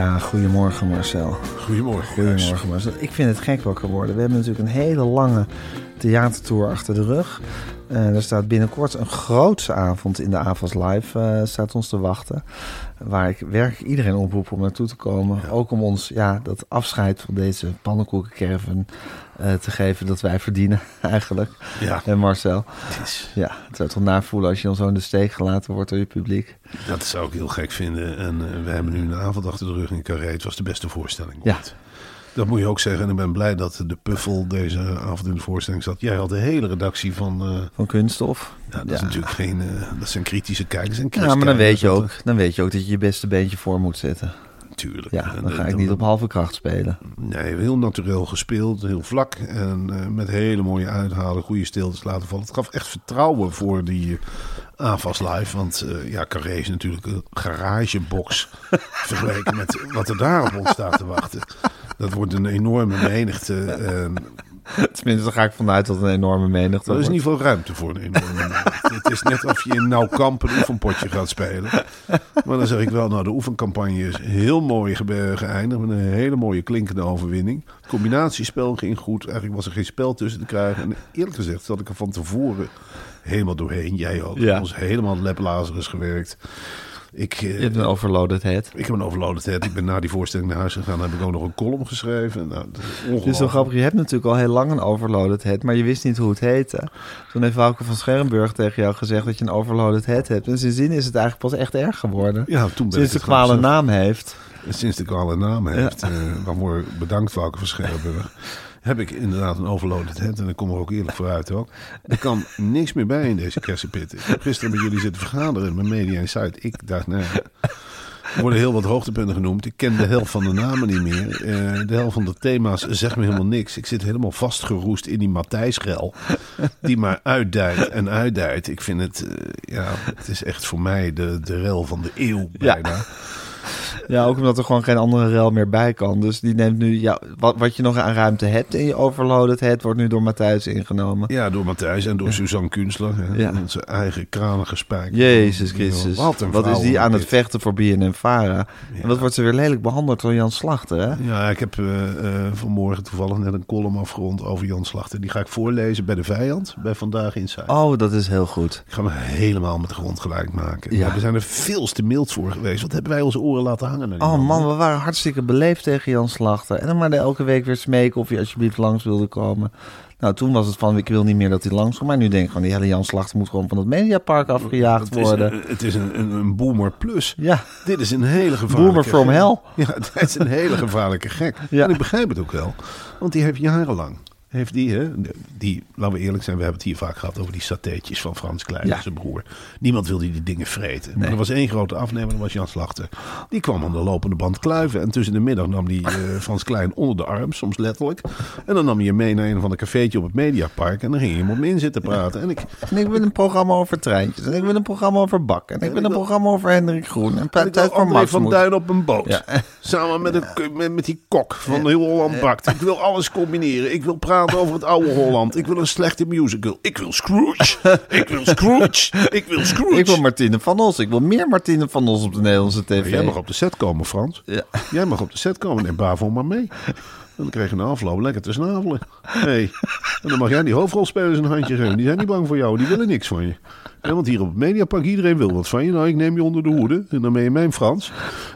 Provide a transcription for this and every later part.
Ja, goedemorgen Marcel. Goedemorgen. Goedemorgen Marcel. Ik vind het gek wakker worden. We hebben natuurlijk een hele lange theatertour achter de rug. Uh, er staat binnenkort een grootse avond in de AVAS Live uh, staat ons te wachten. Waar ik werkelijk iedereen oproep om naartoe te komen. Ook om ons ja, dat afscheid van deze pannenkoekenkerven uh, te geven dat wij verdienen eigenlijk. Ja. En Marcel. Is. Ja, het zou toch navoelen als je dan zo in de steek gelaten wordt door je publiek. Dat zou ik heel gek vinden. En we hebben nu een avond achter de rug in Carré. Het was de beste voorstelling. Ja. ooit. Dat moet je ook zeggen. En ik ben blij dat de Puffel deze avond in de voorstelling zat. Jij had de hele redactie van... eh, Van kunststof. ja, dat is natuurlijk geen... eh, dat zijn kritische kijkers en Ja, maar dan weet, je ook, dan weet je ook dat je je beste beentje voor moet zetten. Natuurlijk. Ja, dan eh, ga ik niet op halve kracht spelen. Nee, heel natuurlijk gespeeld, heel vlak en eh, met hele mooie uithalen, goede stiltes laten vallen. Het gaf echt vertrouwen voor die uh, AFAS Live, want eh, ja, Carré is natuurlijk een garagebox vergeleken met wat er daarop ons staat te wachten. Dat wordt een enorme menigte. en Tenminste, daar ga ik vanuit dat een enorme menigte er is wordt. niet veel ruimte voor een enorme menigte. Het is net of je in Nauwkamp een oefenpotje gaat spelen. Maar dan zeg ik wel, nou de oefencampagne is heel mooi ge- geëindigd. Met een hele mooie klinkende overwinning. Het combinatiespel ging goed. Eigenlijk was er geen spel tussen te krijgen. En eerlijk gezegd zat ik er van tevoren helemaal doorheen. Jij ook. Ja. Ons helemaal leplazerus gewerkt. Ik, eh, Je hebt een overloaded head. ik heb een overloaded head. Ik ben na die voorstelling naar huis gegaan. Dan heb ik ook nog een column geschreven. Nou, dat is zo grappig, je hebt natuurlijk al heel lang een overloaded head, maar je wist niet hoe het heette. Toen heeft Wouke van Scherrenburg tegen jou gezegd dat je een overloaded head hebt. En sindsdien is het eigenlijk pas echt erg geworden. Ja, toen ben Sinds de kwale naam heeft. Sinds de kwale naam heeft, eh, waarvoor bedankt Wouke van Scherrenburg, heb ik inderdaad een overloaded head. En ik kom er ook eerlijk vooruit ook. Er kan niks meer bij in deze kersenpit. Ik heb gisteren met jullie zitten vergaderen met Media Insight. Ik dacht, nou, ja, er worden heel wat hoogtepunten genoemd. Ik ken de helft van de namen niet meer. Eh, de helft van de thema's zegt me helemaal niks. Ik zit helemaal vastgeroest in die Matthijsrel. Die maar uitdijt en uitdijt. Ik vind het, eh, ja, het is echt voor mij de, de rel van de eeuw bijna. Ja, ook omdat er gewoon geen andere rel meer bij kan. Dus die neemt nu, ja, wat, wat je nog aan ruimte hebt in je overloaded head, wordt nu door Matthijs ingenomen. Ja, door Matthijs en door Suzanne Kunstler. Hè, Ja. Onze eigen kranige spijk. Jezus Christus. Wat, Wat is die aan het vechten voor BNN Vara? En wat wordt ze weer lelijk behandeld door Jan Slachter, hè? Ja, ik heb eh, eh, vanmorgen toevallig net een column afgerond over Jan Slachter. Die ga ik voorlezen bij de vijand, bij Vandaag Inside. Oh, dat is heel goed. Ik ga me helemaal met de grond gelijk maken. Ja. Ja. We zijn er veel te mild voor geweest. Wat hebben wij onze oren laten hangen? Oh man, we waren hartstikke beleefd tegen Jan Slachter. En dan maar elke week weer smeken of hij alsjeblieft langs wilde komen. Nou, toen was het van, ik wil niet meer dat hij langs komt. Maar nu denk ik van, die hele Jan Slachter moet gewoon van het Mediapark afgejaagd Het is, worden. een, het is een, een, een boomer plus. Ja, Dit is een hele gevaarlijke Boomer from gek. hell. Ja, het is een hele gevaarlijke gek. Ja. En ik begrijp het ook wel. Want die heeft jarenlang heeft die, hè, die, laten we eerlijk zijn, we hebben het hier vaak gehad over die satéetjes van Frans Klein Ja. en zijn broer. Niemand wilde die dingen vreten. Maar er was één grote afnemer, dat was Jan Slachter. Die kwam aan de lopende band kluiven. En tussen de middag nam die eh, Frans Klein onder de arm, soms letterlijk. En dan nam hij hem mee naar een van de cafeetje op het Mediapark. En dan ging je hem op hem in zitten praten. En ik, En ik wil een programma over treintjes. En ik wil een programma over bakken. En ik wil een programma over Hendrik Groen. En en tijd voor Max van moet. Duin op een boot. Ja. Samen met, een, met, met die kok van heel Holland Bakt. Ik wil alles combineren. Ik wil praten over het oude Holland. Ik wil een slechte musical. Ik wil Scrooge. Ik wil Scrooge. Ik wil Scrooge. Ik wil Martine van Os. Ik wil meer Martine van Os op de Nederlandse tv. Jij mag op de set komen, Frans. Ja. Jij mag op de set komen. Neem Bavo maar mee. En dan krijg je een afloop lekker te snavelen. Hey. En dan mag jij die hoofdrolspelers een handje geven. Die zijn niet bang voor jou. Die willen niks van je. Ja, want hier op het Mediapark, iedereen wil wat van je. Nou, ik neem je onder de hoede. En dan ben je mijn Frans.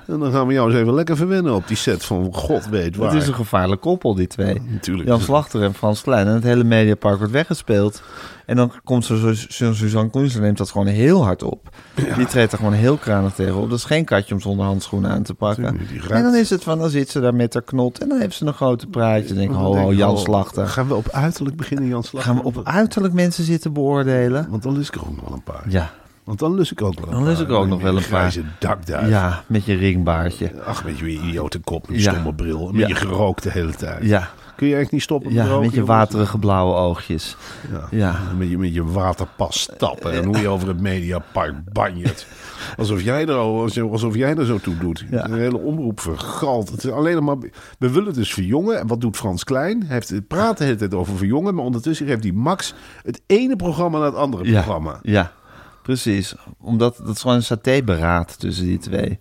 En dan gaan we jou eens even lekker verwennen op die set van god weet waar. Het is een gevaarlijk koppel, die twee. Natuurlijk. Jan Slachter en Frans Klein. En het hele Mediapark wordt weggespeeld. En dan komt zo, zo, Suzanne Koenster neemt dat gewoon heel hard op. Die treedt er gewoon heel kranig tegen op. Dat is geen katje om zonder handschoenen aan te pakken. En dan is het van, dan zit ze daar met haar knot. En dan heeft ze een grote praatje. Dan denk ik, ho, ik, Jan oh, Slachter. Gaan we op uiterlijk beginnen, Jan Slachter? Gaan we op uiterlijk mensen zitten beoordelen? Want dan lust ik er ook nog een paar. Ja, Want dan lust ik ook wel een Dan paar. lust ik ook nog wel een paar. Grijze dakduif. ja met je ringbaardje. Ach, met je idiote kop, met je Ja. stomme bril. Met Ja. je gerookt de hele tijd. Ja, Kun je echt niet stoppen ja roken, met je jongens? waterige blauwe oogjes. Ja. Ja. Met, je, met je waterpas stappen. En hoe je over het mediapark banjert. Alsof jij er, al- alsof jij er zo toe doet. Ja. Een hele omroep vergald. Het is alleen maar... We willen dus verjongen. En wat doet Frans Klein? Hij heeft het praat de hele tijd over verjongen. Maar ondertussen geeft hij Max het ene programma naar het andere Ja, programma. ja, precies. Omdat dat is gewoon een satéberaad tussen die twee.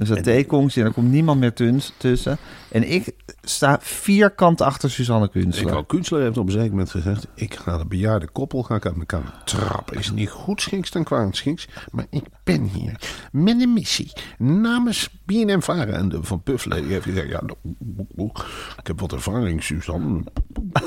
Een satékonkje en er komt niemand meer tuns- tussen. En ik sta vierkant achter Suzanne Ik Kunstler. ook. Kunstler heeft op een zeker moment gezegd... ik ga de bejaarde koppel ga ik uit elkaar trappen. Is niet goed schiks dan kwaad schiks. Maar ik ben hier met een missie. Namens BNM Varen. En de Van Puffelen heeft gezegd... Ja, nou, ik heb wat ervaring, Suzanne. Eh,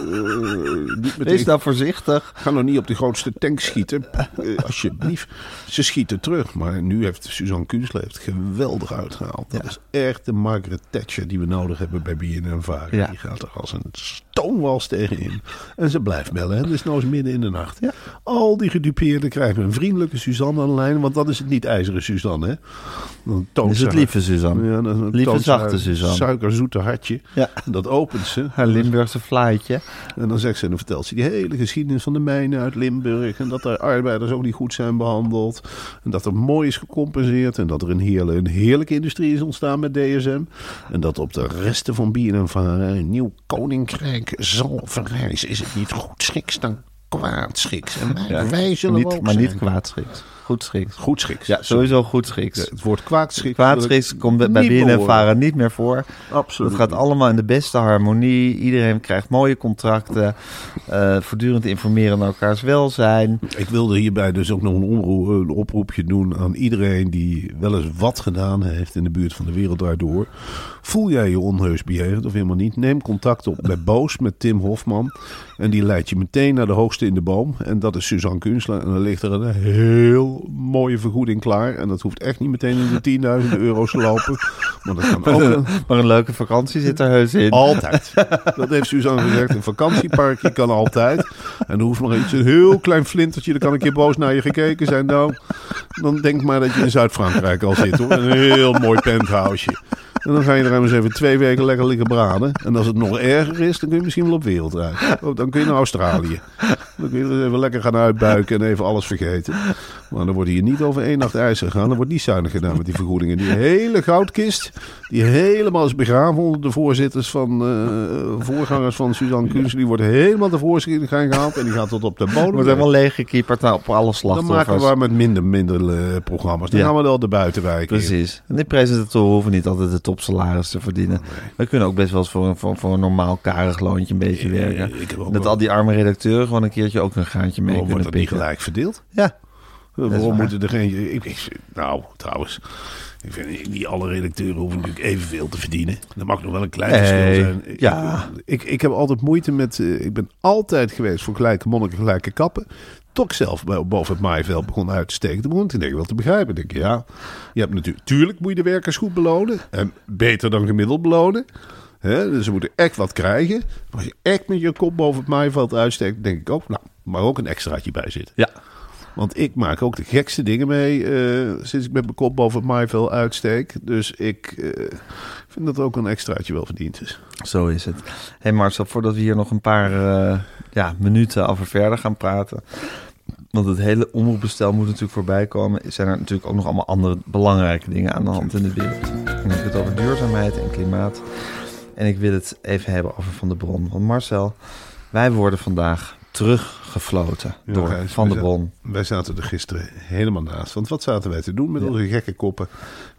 niet meteen, Wees nou voorzichtig. Ga nou niet op de grootste tank schieten. Eh, alsjeblieft. Ze schieten terug. Maar nu heeft Suzanne Kunstler heeft geweldig uitgehaald. Dat Ja. is echt de Margaret Thatcher die we nodig hebben bij BNM Varen. Ja. Die gaat er als een stoomwals tegenin. En ze blijft bellen. Hè? Dus nou eens midden in de nacht. Ja. Al die gedupeerden krijgen een vriendelijke Suzanne aan de lijn. Want dat is het niet ijzeren Suzanne. Hè? Dan toont Dat is ze het lieve Suzanne. Ja, dan Lieve zachte Suzanne. Suikerzoete hartje. Ja. En dat opent ze. Haar Limburgse fluitje. En dan zegt ze, en dan vertelt ze die hele geschiedenis van de mijnen uit Limburg. En dat de arbeiders ook niet goed zijn behandeld. En dat er mooi is gecompenseerd. En dat er een, heerlijke, een heerlijke industrie is ontstaan met DSM. En dat op de resten van BNNVARA een nieuw koninkrijk zal verrijzen. Is het niet goed schiks dan kwaad schiks? En wij, wij zullen Niet, ook maar niet zijn. kwaadschiks. Goed schiks. Goed schiks. Ja, sowieso goed schiks. Ja, Het woord kwaadschiks. Kwaadschiks komt bij- bij behoren. Varen niet meer voor. Absoluut Het gaat niet. allemaal in de beste harmonie. Iedereen krijgt mooie contracten. eh, voortdurend informeren naar elkaars welzijn. Ik wilde hierbij dus ook nog een, omroep, een oproepje doen aan iedereen die wel eens wat gedaan heeft in de buurt van de wereld daardoor. Voel jij je onheus bejegend of helemaal niet? Neem contact op bij Boos met Tim Hofman. En die leidt je meteen naar de hoogste in de boom. En dat is Suzanne Kunstler. En dan ligt er een heel mooie vergoeding klaar. En dat hoeft echt niet meteen in de 10.000 euro's te lopen. Maar dat kan ook een, Maar een leuke vakantie zit er heus in. altijd. Dat heeft Suzanne gezegd. Een vakantieparkje kan altijd. En er hoeft maar iets, een heel klein flintertje. Dan kan een keer boos naar je gekeken zijn. Nou, dan denk maar dat je in Zuid-Frankrijk al zit hoor. Een heel mooi penthouseje. En dan ga je er eens even twee weken lekker liggen braden. En als het nog erger is, dan kun je misschien wel op wereldreis. Oh, dan kun je naar Australië. Dan kun je even lekker gaan uitbuiken en even alles vergeten. Maar dan wordt hier niet over één nacht ijs gegaan. Dan wordt niet zuinig gedaan met die vergoedingen. Die hele goudkist, die helemaal is begraven onder de voorzitters van, eh, voorgangers van Suzanne Kunst. Die wordt helemaal de voorschijn gehaald en die gaat tot op de bodem. Wordt helemaal leeggekieperd nou, op alle dan slachtoffers. maken we maar met minder, minder eh, programma's. Dan Ja. gaan we wel de buitenwijken. in. Precies. En die presentatoren hoeven niet altijd de topsalaris te verdienen. We kunnen ook best wel eens voor een, voor, voor een normaal karig loontje een beetje Eh, werken. Dat wel- al die arme redacteuren gewoon een keertje ook een gaantje mee Waarom wordt kunnen dat niet gelijk verdeeld? Ja, Waarom waar. moeten er geen... Ik, ik- nou, trouwens... Ik vind niet alle redacteuren hoeven natuurlijk evenveel te verdienen. Er mag nog wel een klein verschil zijn. Ik- ja. Ik, ik heb altijd moeite met... eh, ik ben altijd geweest voor gelijke monniken, gelijke kappen. Ik zelf boven het maaiveld begon uit te steken. Toen begon ik wel te begrijpen. Ik denk, ja, je hebt natuurlijk... Tuurlijk moet je de werkers goed belonen. En beter dan gemiddeld belonen. Hè? Dus ze moeten echt wat krijgen. Maar als je echt met je kop boven het maaiveld uitsteekt, denk ik ook, nou, maar ook een extraatje bij zit. Ja. Want ik maak ook de gekste dingen mee eh, sinds ik met mijn kop boven het maaiveld uitsteek. Dus ik eh, vind dat ook een extraatje wel verdiend is. Zo is het. Hé hey Marcel, voordat we hier nog een paar eh, ja, minuten over verder gaan praten. Want het hele omroepbestel moet natuurlijk voorbij komen. Zijn er natuurlijk ook nog allemaal andere belangrijke dingen aan de hand in de wereld. Heb ik het over duurzaamheid en klimaat. En ik wil het even hebben over Van de Bron. Want Marcel, wij worden vandaag teruggefloten Ja, door Van de wij za- Bron. Wij zaten er gisteren helemaal naast. Want wat zaten wij te doen met onze gekke koppen?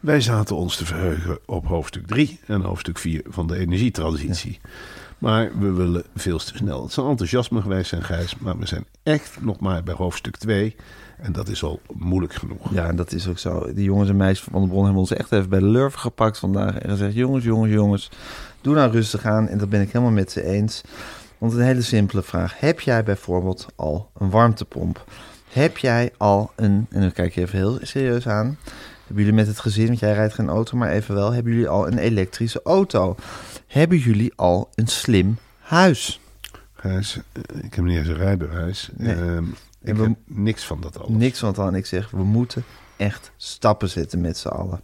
Wij zaten ons te verheugen op hoofdstuk 3 en hoofdstuk 4 van de energietransitie. Maar we willen veel te snel. Het zal enthousiasme geweest zijn, Gijs. Maar we zijn echt nog maar bij hoofdstuk 2. En dat is al moeilijk genoeg. Ja, en dat is ook zo. Die jongens en meisjes van Van de Bron hebben ons echt even bij de lurven gepakt vandaag. En gezegd, jongens, jongens, jongens, doe nou rustig aan. En dat ben ik helemaal met ze eens. Want een hele simpele vraag. Heb jij bijvoorbeeld al een warmtepomp? Heb jij al een, en dan kijk je even heel serieus aan. Hebben jullie met het gezin, want jij rijdt geen auto, maar even wel. Hebben jullie al een elektrische auto? Hebben jullie al een slim huis? Gijs, eh, ik heb niet eens een rijbewijs. Nee. Ehm, ik heb niks van dat alles. Niks van dan. Ik zeg, we moeten echt stappen zetten met z'n allen.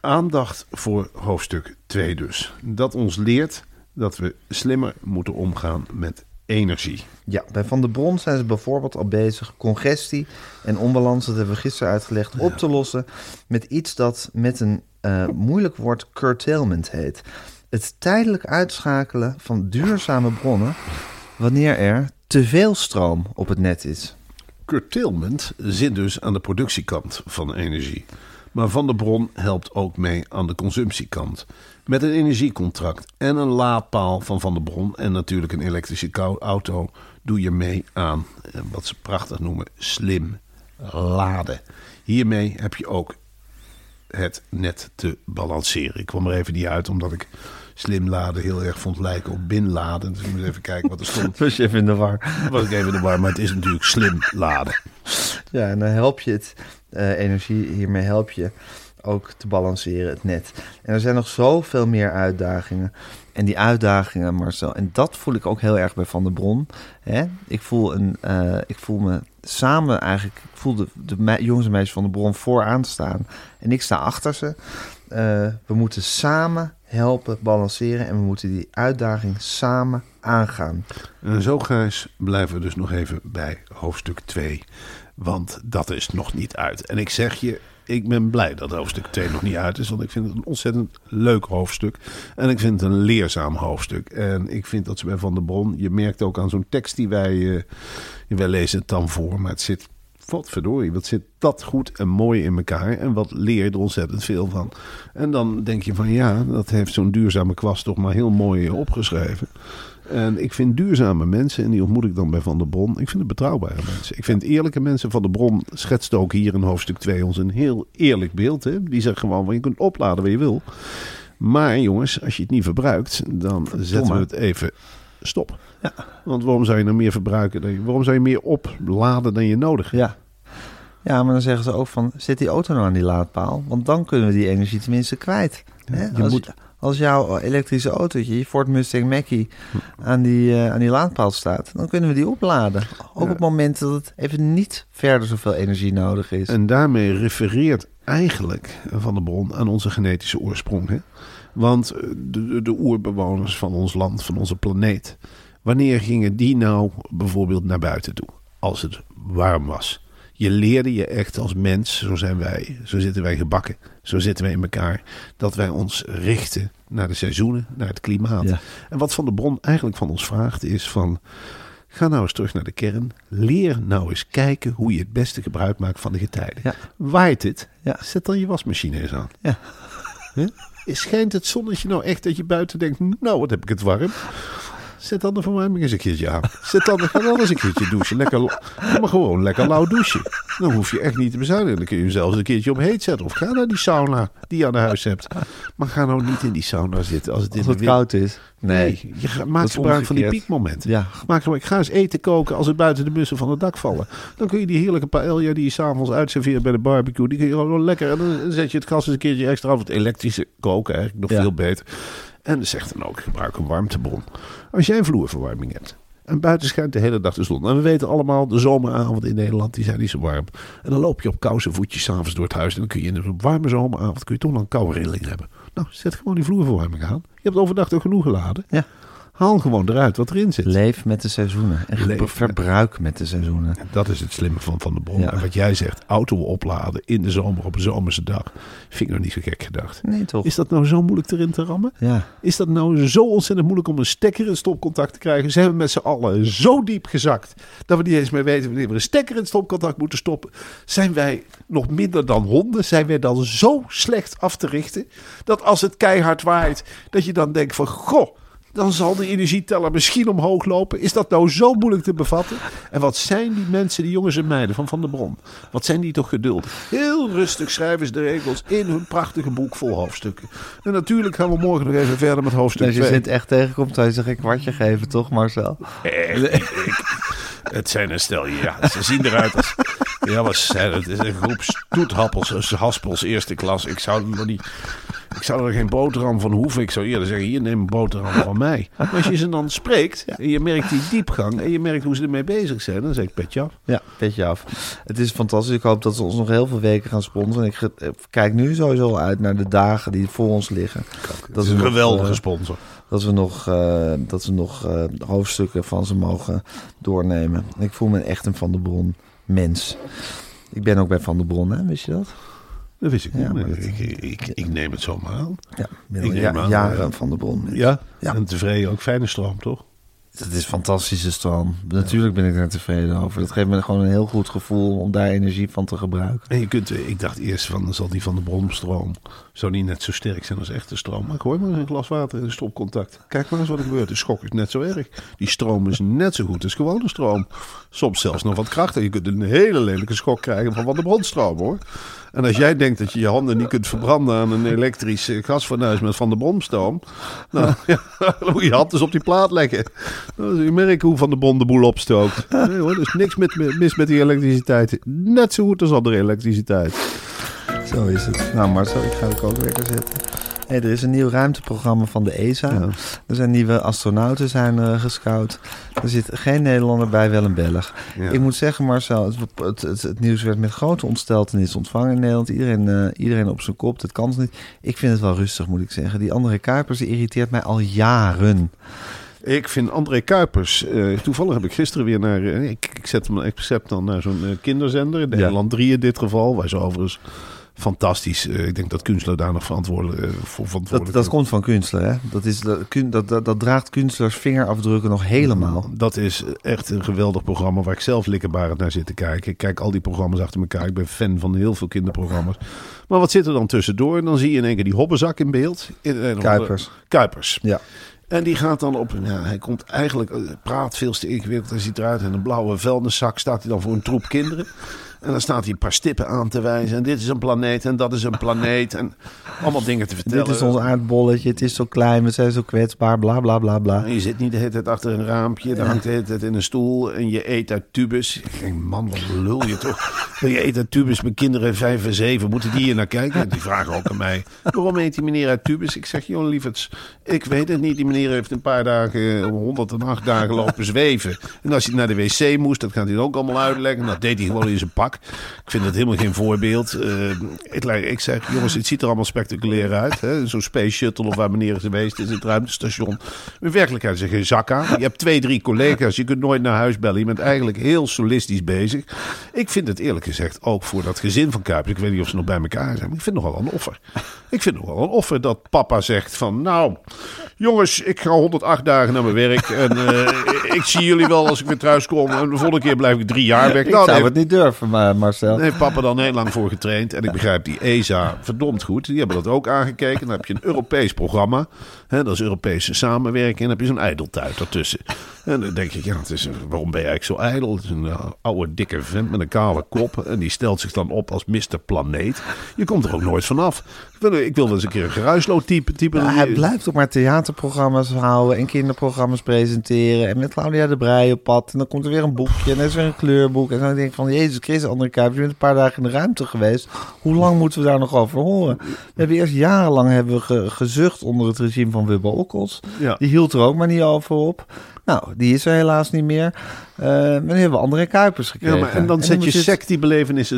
Aandacht voor hoofdstuk 2 dus. Dat ons leert dat we slimmer moeten omgaan met energie. Ja, bij Van der Bron zijn ze bijvoorbeeld al bezig congestie en onbalans, dat hebben we gisteren uitgelegd, op te lossen met iets dat met een eh, moeilijk woord curtailment heet. Het tijdelijk uitschakelen van duurzame bronnen wanneer er te veel stroom op het net is. Curtailment zit dus aan de productiekant van energie. Maar Van der Bron helpt ook mee aan de consumptiekant. Met een energiecontract en een laadpaal van Van der Bron en natuurlijk een elektrische auto doe je mee aan eh, wat ze prachtig noemen slim laden. Hiermee heb je ook het net te balanceren. Ik kwam er even niet uit omdat ik slim laden heel erg vond lijken op binladen. Dus ik moet even kijken wat er stond. Was je even in de war. Was ik even in de war, maar het is natuurlijk slim laden. Ja, en dan help je het, eh, energie, hiermee help je ook te balanceren, het net. En er zijn nog zoveel meer uitdagingen. En die uitdagingen, Marcel, en dat voel ik ook heel erg bij Van der Bron. Hè? Ik, voel een, eh, ik voel me samen eigenlijk, ik voel de, de jongens en meisjes van de Bron vooraan staan. En ik sta achter ze. Eh, we moeten samen helpen balanceren en we moeten die uitdaging samen aangaan. En zo, Gijs, blijven we dus nog even bij hoofdstuk 2. Want dat is nog niet uit. En ik zeg je, ik ben blij dat hoofdstuk 2 nog niet uit is. Want ik vind het een ontzettend leuk hoofdstuk. En ik vind het een leerzaam hoofdstuk. En ik vind dat ze bij Van der Bron... Je merkt ook aan zo'n tekst die wij... eh, wij lezen het dan voor, maar het zit... Wat verdorie, wat zit dat goed en mooi in elkaar. En wat leer je er ontzettend veel van. En dan denk je van ja, dat heeft zo'n duurzame kwast toch maar heel mooi eh, opgeschreven. En ik vind duurzame mensen, en die ontmoet ik dan bij Van der Bron, ik vind het betrouwbare mensen. Ik vind eerlijke mensen. Van der Bron schetst ook hier in hoofdstuk 2 ons een heel eerlijk beeld. Hè? Die zegt gewoon van je kunt opladen wat je wil. Maar jongens, als je het niet verbruikt, dan zetten we het even stop. Ja. Want waarom zou je nou meer verbruiken? Dan je, waarom zou je meer opladen dan je nodig hebt? Ja. Ja, maar dan zeggen ze ook van, zet die auto nou aan die laadpaal, want dan kunnen we die energie tenminste kwijt. Hè? je Als, moet- als jouw elektrische autootje, je Ford Mustang Mach-E, aan die, eh, aan die laadpaal staat, dan kunnen we die opladen. Ook op het moment dat het even niet verder zoveel energie nodig is. En daarmee refereert eigenlijk Van der Bron aan onze genetische oorsprong. Hè? Want eh, de, de, de oerbewoners van ons land, van onze planeet... wanneer gingen die nou bijvoorbeeld naar buiten toe? Als het warm was. Je leerde je echt als mens, zo zijn wij, zo zitten wij gebakken, zo zitten wij in elkaar, dat wij ons richten naar de seizoenen, naar het klimaat. Ja. En wat Van der Bron eigenlijk van ons vraagt is van, ga nou eens terug naar de kern, leer nou eens kijken hoe je het beste gebruik maakt van de getijden. Ja. Waait het, Ja. zet dan je wasmachine eens aan. Ja. Schijnt het zonnetje nou echt dat je buiten denkt, nou wat heb ik het warm. Zet dan de verwarming eens een keertje aan. Zet dan, ga dan eens een keertje douchen. Lekker, maar gewoon lekker lauw douchen. Dan hoef je echt niet te bezuinigen. Dan kun je hem zelfs een keertje op heet zetten. Of ga naar die sauna die je aan huis hebt. Maar ga nou niet in die sauna zitten als het in als de het koud is. Nee, je maakt is gebruik van die piekmomenten. Ja. Maak gebruik. Ga eens eten koken als het buiten de bussen van het dak vallen. Dan kun je die heerlijke paella die je s'avonds uitserveert bij de barbecue. Die kun je gewoon lekker. En dan zet je het gas eens een keertje extra af. Het elektrische koken eigenlijk nog Ja. veel beter. En zegt dan ook, gebruik een warmtebron. Als jij vloerverwarming hebt en buiten schijnt de hele dag de zon. En we weten allemaal, de zomeravond in Nederland, die zijn niet zo warm. En dan loop je op koude voetjes s'avonds door het huis. En dan kun je in een warme zomeravond kun je toch nog een koude rilling hebben. Nou, zet gewoon die vloerverwarming aan. Je hebt overdag ook genoeg geladen. Ja. Haal gewoon eruit wat erin zit. Leef met de seizoenen. En Leef verbruik met de seizoenen. Dat is het slimme van Van de Bron. Ja. En wat jij zegt, auto opladen in de zomer op een zomerse dag. Vind ik nog niet zo gek gedacht. Nee, toch? Is dat nou zo moeilijk erin te rammen? Ja. Is dat nou zo ontzettend moeilijk om een stekker in stopcontact te krijgen? Zijn we met z'n allen zo diep gezakt dat we niet eens meer weten wanneer we een stekker in stopcontact moeten stoppen? Zijn wij nog minder dan honden? Zijn wij dan zo slecht af te richten dat als het keihard waait, dat je dan denkt van goh. Dan zal de energieteller misschien omhoog lopen. Is dat nou zo moeilijk te bevatten? En wat zijn die mensen, die jongens en meiden van Van der Bron? Wat zijn die toch geduldig? Heel rustig schrijven ze de regels in hun prachtige boek vol hoofdstukken. En natuurlijk gaan we morgen nog even verder met hoofdstuk Als je 2. zit echt tegenkomt, zou je zich een kwartje geven, toch Marcel? Echt, ik- ik- het zijn een stel, ja. Ze zien eruit als... Ja, wat het? Is een groep stoethappels, haspels, eerste klas. Ik zou er niet... Ik zou er geen boterham van hoeven. Ik zou eerder zeggen, hier neem een boterham van mij. Maar als je ze dan spreekt en je merkt die diepgang en je merkt hoe ze ermee bezig zijn, dan zeg ik petje af. Ja, petje af. Het is fantastisch. Ik hoop dat ze ons nog heel veel weken gaan sponsoren. Ik kijk nu sowieso uit naar de dagen die voor ons liggen. Dat is een geweldige eh, sponsor. dat we nog, eh, dat we nog eh, hoofdstukken van ze mogen doornemen. Ik voel me echt een Van der Bron mens. Ik ben ook bij Van der Bron, hè? wist je dat? Dat wist ik Ja, niet. dat- ik, ik, ik neem het zomaar aan. Ja, ik neem ja- aan, jaren eh, Van der Bron. Ja? Ja. En tevreden ook fijne stroom, toch? Het is fantastische stroom. Natuurlijk ben ik daar tevreden over. Dat geeft me gewoon een heel goed gevoel om daar energie van te gebruiken. En je kunt, ik dacht eerst van, dan zal die van de bronstroom zou niet net zo sterk zijn als echte stroom. Maar ik hoor maar een glas water in stopcontact. Kijk maar eens wat er gebeurt. De schok is net zo erg. Die stroom is net zo goed als gewone stroom. Soms zelfs nog wat krachtiger. Je kunt een hele lelijke schok krijgen van van de bronstroom hoor. En als jij denkt dat je je handen niet kunt verbranden aan een elektrisch eh, gasfornuis met van de bronstroom. Nou, ja, dan moet je hand eens op die plaat leggen. Dan zul je merken hoe van de bron de boel opstookt. Nee hoor, er is niks met, mis met die elektriciteit. Net zo goed als andere elektriciteit. Zo is het. Nou Marcel, ik ga de kookwekker zetten. Hey, er is een nieuw ruimteprogramma van de ESA. Ja. Er zijn nieuwe astronauten zijn, eh, gescout. Er zit geen Nederlander bij, wel een Belg. Ja. Ik moet zeggen Marcel, het, het, het, het nieuws werd met grote ontsteltenis ontvangen in Nederland. Iedereen, eh, iedereen op zijn kop, dat kan niet. Ik vind het wel rustig moet ik zeggen. Die andere Kuipers die irriteert mij al jaren. Ik vind André Kuipers. eh, toevallig heb ik gisteren weer naar. eh, ik, ik zet hem ik zet dan naar zo'n eh, kinderzender. Ja. Nederland 3 in dit geval. Waar ze overigens fantastisch. ik denk dat Kunstler daar nog verantwoordelijk voor Dat, verantwoordelijk dat komt van Kunstler, hè? Dat, is, dat, dat, dat, dat draagt Kunstlers vingerafdrukken nog helemaal. Dat is echt een geweldig programma waar ik zelf likkerbarend naar zit te kijken. Ik kijk al die programma's achter elkaar. Ik ben fan van heel veel kinderprogramma's. Maar wat zit er dan tussendoor? En dan zie je in één keer die hobbenzak in beeld. In, in- Kuipers. Kuipers. Ja. En die gaat dan op, ja, hij komt eigenlijk, eh, praat veel te ingewikkeld. Hij ziet eruit in een blauwe vuilniszak staat hij dan voor een troep kinderen. En dan staat hij een paar stippen aan te wijzen. En dit is een planeet en dat is een planeet. En allemaal dingen te vertellen. Dit is ons aardbolletje, het is zo klein, we zijn zo kwetsbaar, bla bla bla bla. En je zit niet de hele tijd achter een raampje. Dan hangt de hele tijd in een stoel. En je eet uit tubus. Ik denk, man, wat lul je toch? Je eet uit tubus met kinderen vijf en zeven. Moeten die hier naar kijken? Die vragen ook aan mij. Waarom eet die meneer uit tubus? Ik zeg, joh, lieverds, ik weet het niet. Die meneer heeft een paar dagen, 108 dagen lopen zweven. En als hij naar de wc moest, dat gaat hij ook allemaal uitleggen. Dat deed hij gewoon in zijn pak. Ik vind het helemaal geen voorbeeld. Eh, ik, ik zeg, jongens, het ziet er allemaal spectaculair uit. Zo'n space shuttle of waar meneer is geweest is, het ruimtestation. In werkelijkheid zeg je geen zak aan. Je hebt twee, drie collega's. Je kunt nooit naar huis bellen. Je bent eigenlijk heel solistisch bezig. Ik vind het eerlijk gezegd ook voor dat gezin van Kuipers. Ik weet niet of ze nog bij elkaar zijn. Maar ik vind het nogal een offer. Ik vind het nogal een offer dat papa zegt van... Nou, jongens, ik ga 108 dagen naar mijn werk. En eh, ik zie jullie wel als ik weer thuis kom. En de volgende keer blijf ik drie jaar weg. Ik Nou, zou nee, het niet durven, maar Marcel. heeft papa dan heel lang voor getraind. En ik begrijp die ESA verdomd goed. Die hebben dat ook aangekeken. Dan heb je een Europees programma. Dat is Europese samenwerking. En dan heb je zo'n ijdeltuit ertussen. En dan denk ik, ja, het is, waarom ben eigenlijk zo ijdel? Het is een eh, oude, dikke vent met een kale kop. En die stelt zich dan op als Mr. Planeet. Je komt er ook nooit vanaf. Ik wil, eens een keer een geruislood-type. Type, Ja, hij blijft ook maar theaterprogramma's houden en kinderprogramma's presenteren. En met Claudia de Breij op pad. En dan komt er weer een boekje en er is weer een kleurboek. En dan denk ik van, Jezus Christus, André Kuipers, je bent een paar dagen in de ruimte geweest. Hoe lang moeten we daar nog over horen? We hebben eerst jarenlang hebben we ge- gezucht onder het regime van Wubbe Okkels. Ja. Die hield er ook maar niet over op. Nou, die is er helaas niet meer. Eh, maar nu hebben we André Kuipers Ja, gekregen. maar, en dan zet je moet het-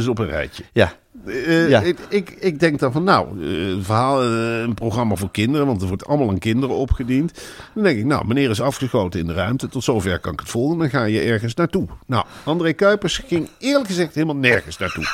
op een rijtje. Ja, Eh, Ja. ik, ik, ik denk dan van, nou, eh, een verhaal, eh, een programma voor kinderen, want er wordt allemaal aan kinderen opgediend. Dan denk ik, nou, meneer is afgeschoten in de ruimte, tot zover kan ik het volgen, dan ga je ergens naartoe. Nou, André Kuipers ging eerlijk gezegd helemaal nergens naartoe.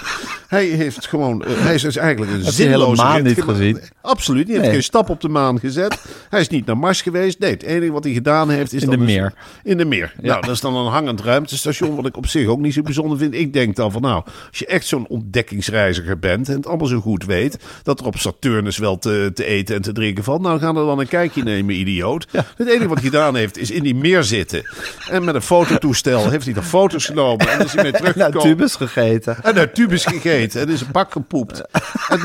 Hij heeft gewoon, hij is dus eigenlijk een zinloze maan niet gezien? Absoluut, die heeft Nee. geen stap op de maan gezet. Hij is niet naar Mars geweest. Nee, het enige wat hij gedaan heeft is In dan de een- meer. in de meer. Nou, dat is dan een hangend ruimtestation, wat ik op zich ook niet zo bijzonder vind. Ik denk dan van, nou, als je echt zo'n ontdekkingsreiziger bent en het allemaal zo goed weet, dat er op Saturnus wel te, te eten en te drinken valt, nou, gaan er dan een kijkje nemen, idioot. Het enige wat hij gedaan heeft, is in die meer zitten. En met een fototoestel heeft hij er foto's genomen en is hij mee nou, teruggekomen. tubus gegeten. En uit tubus gegeten. En is een bak gepoept. En,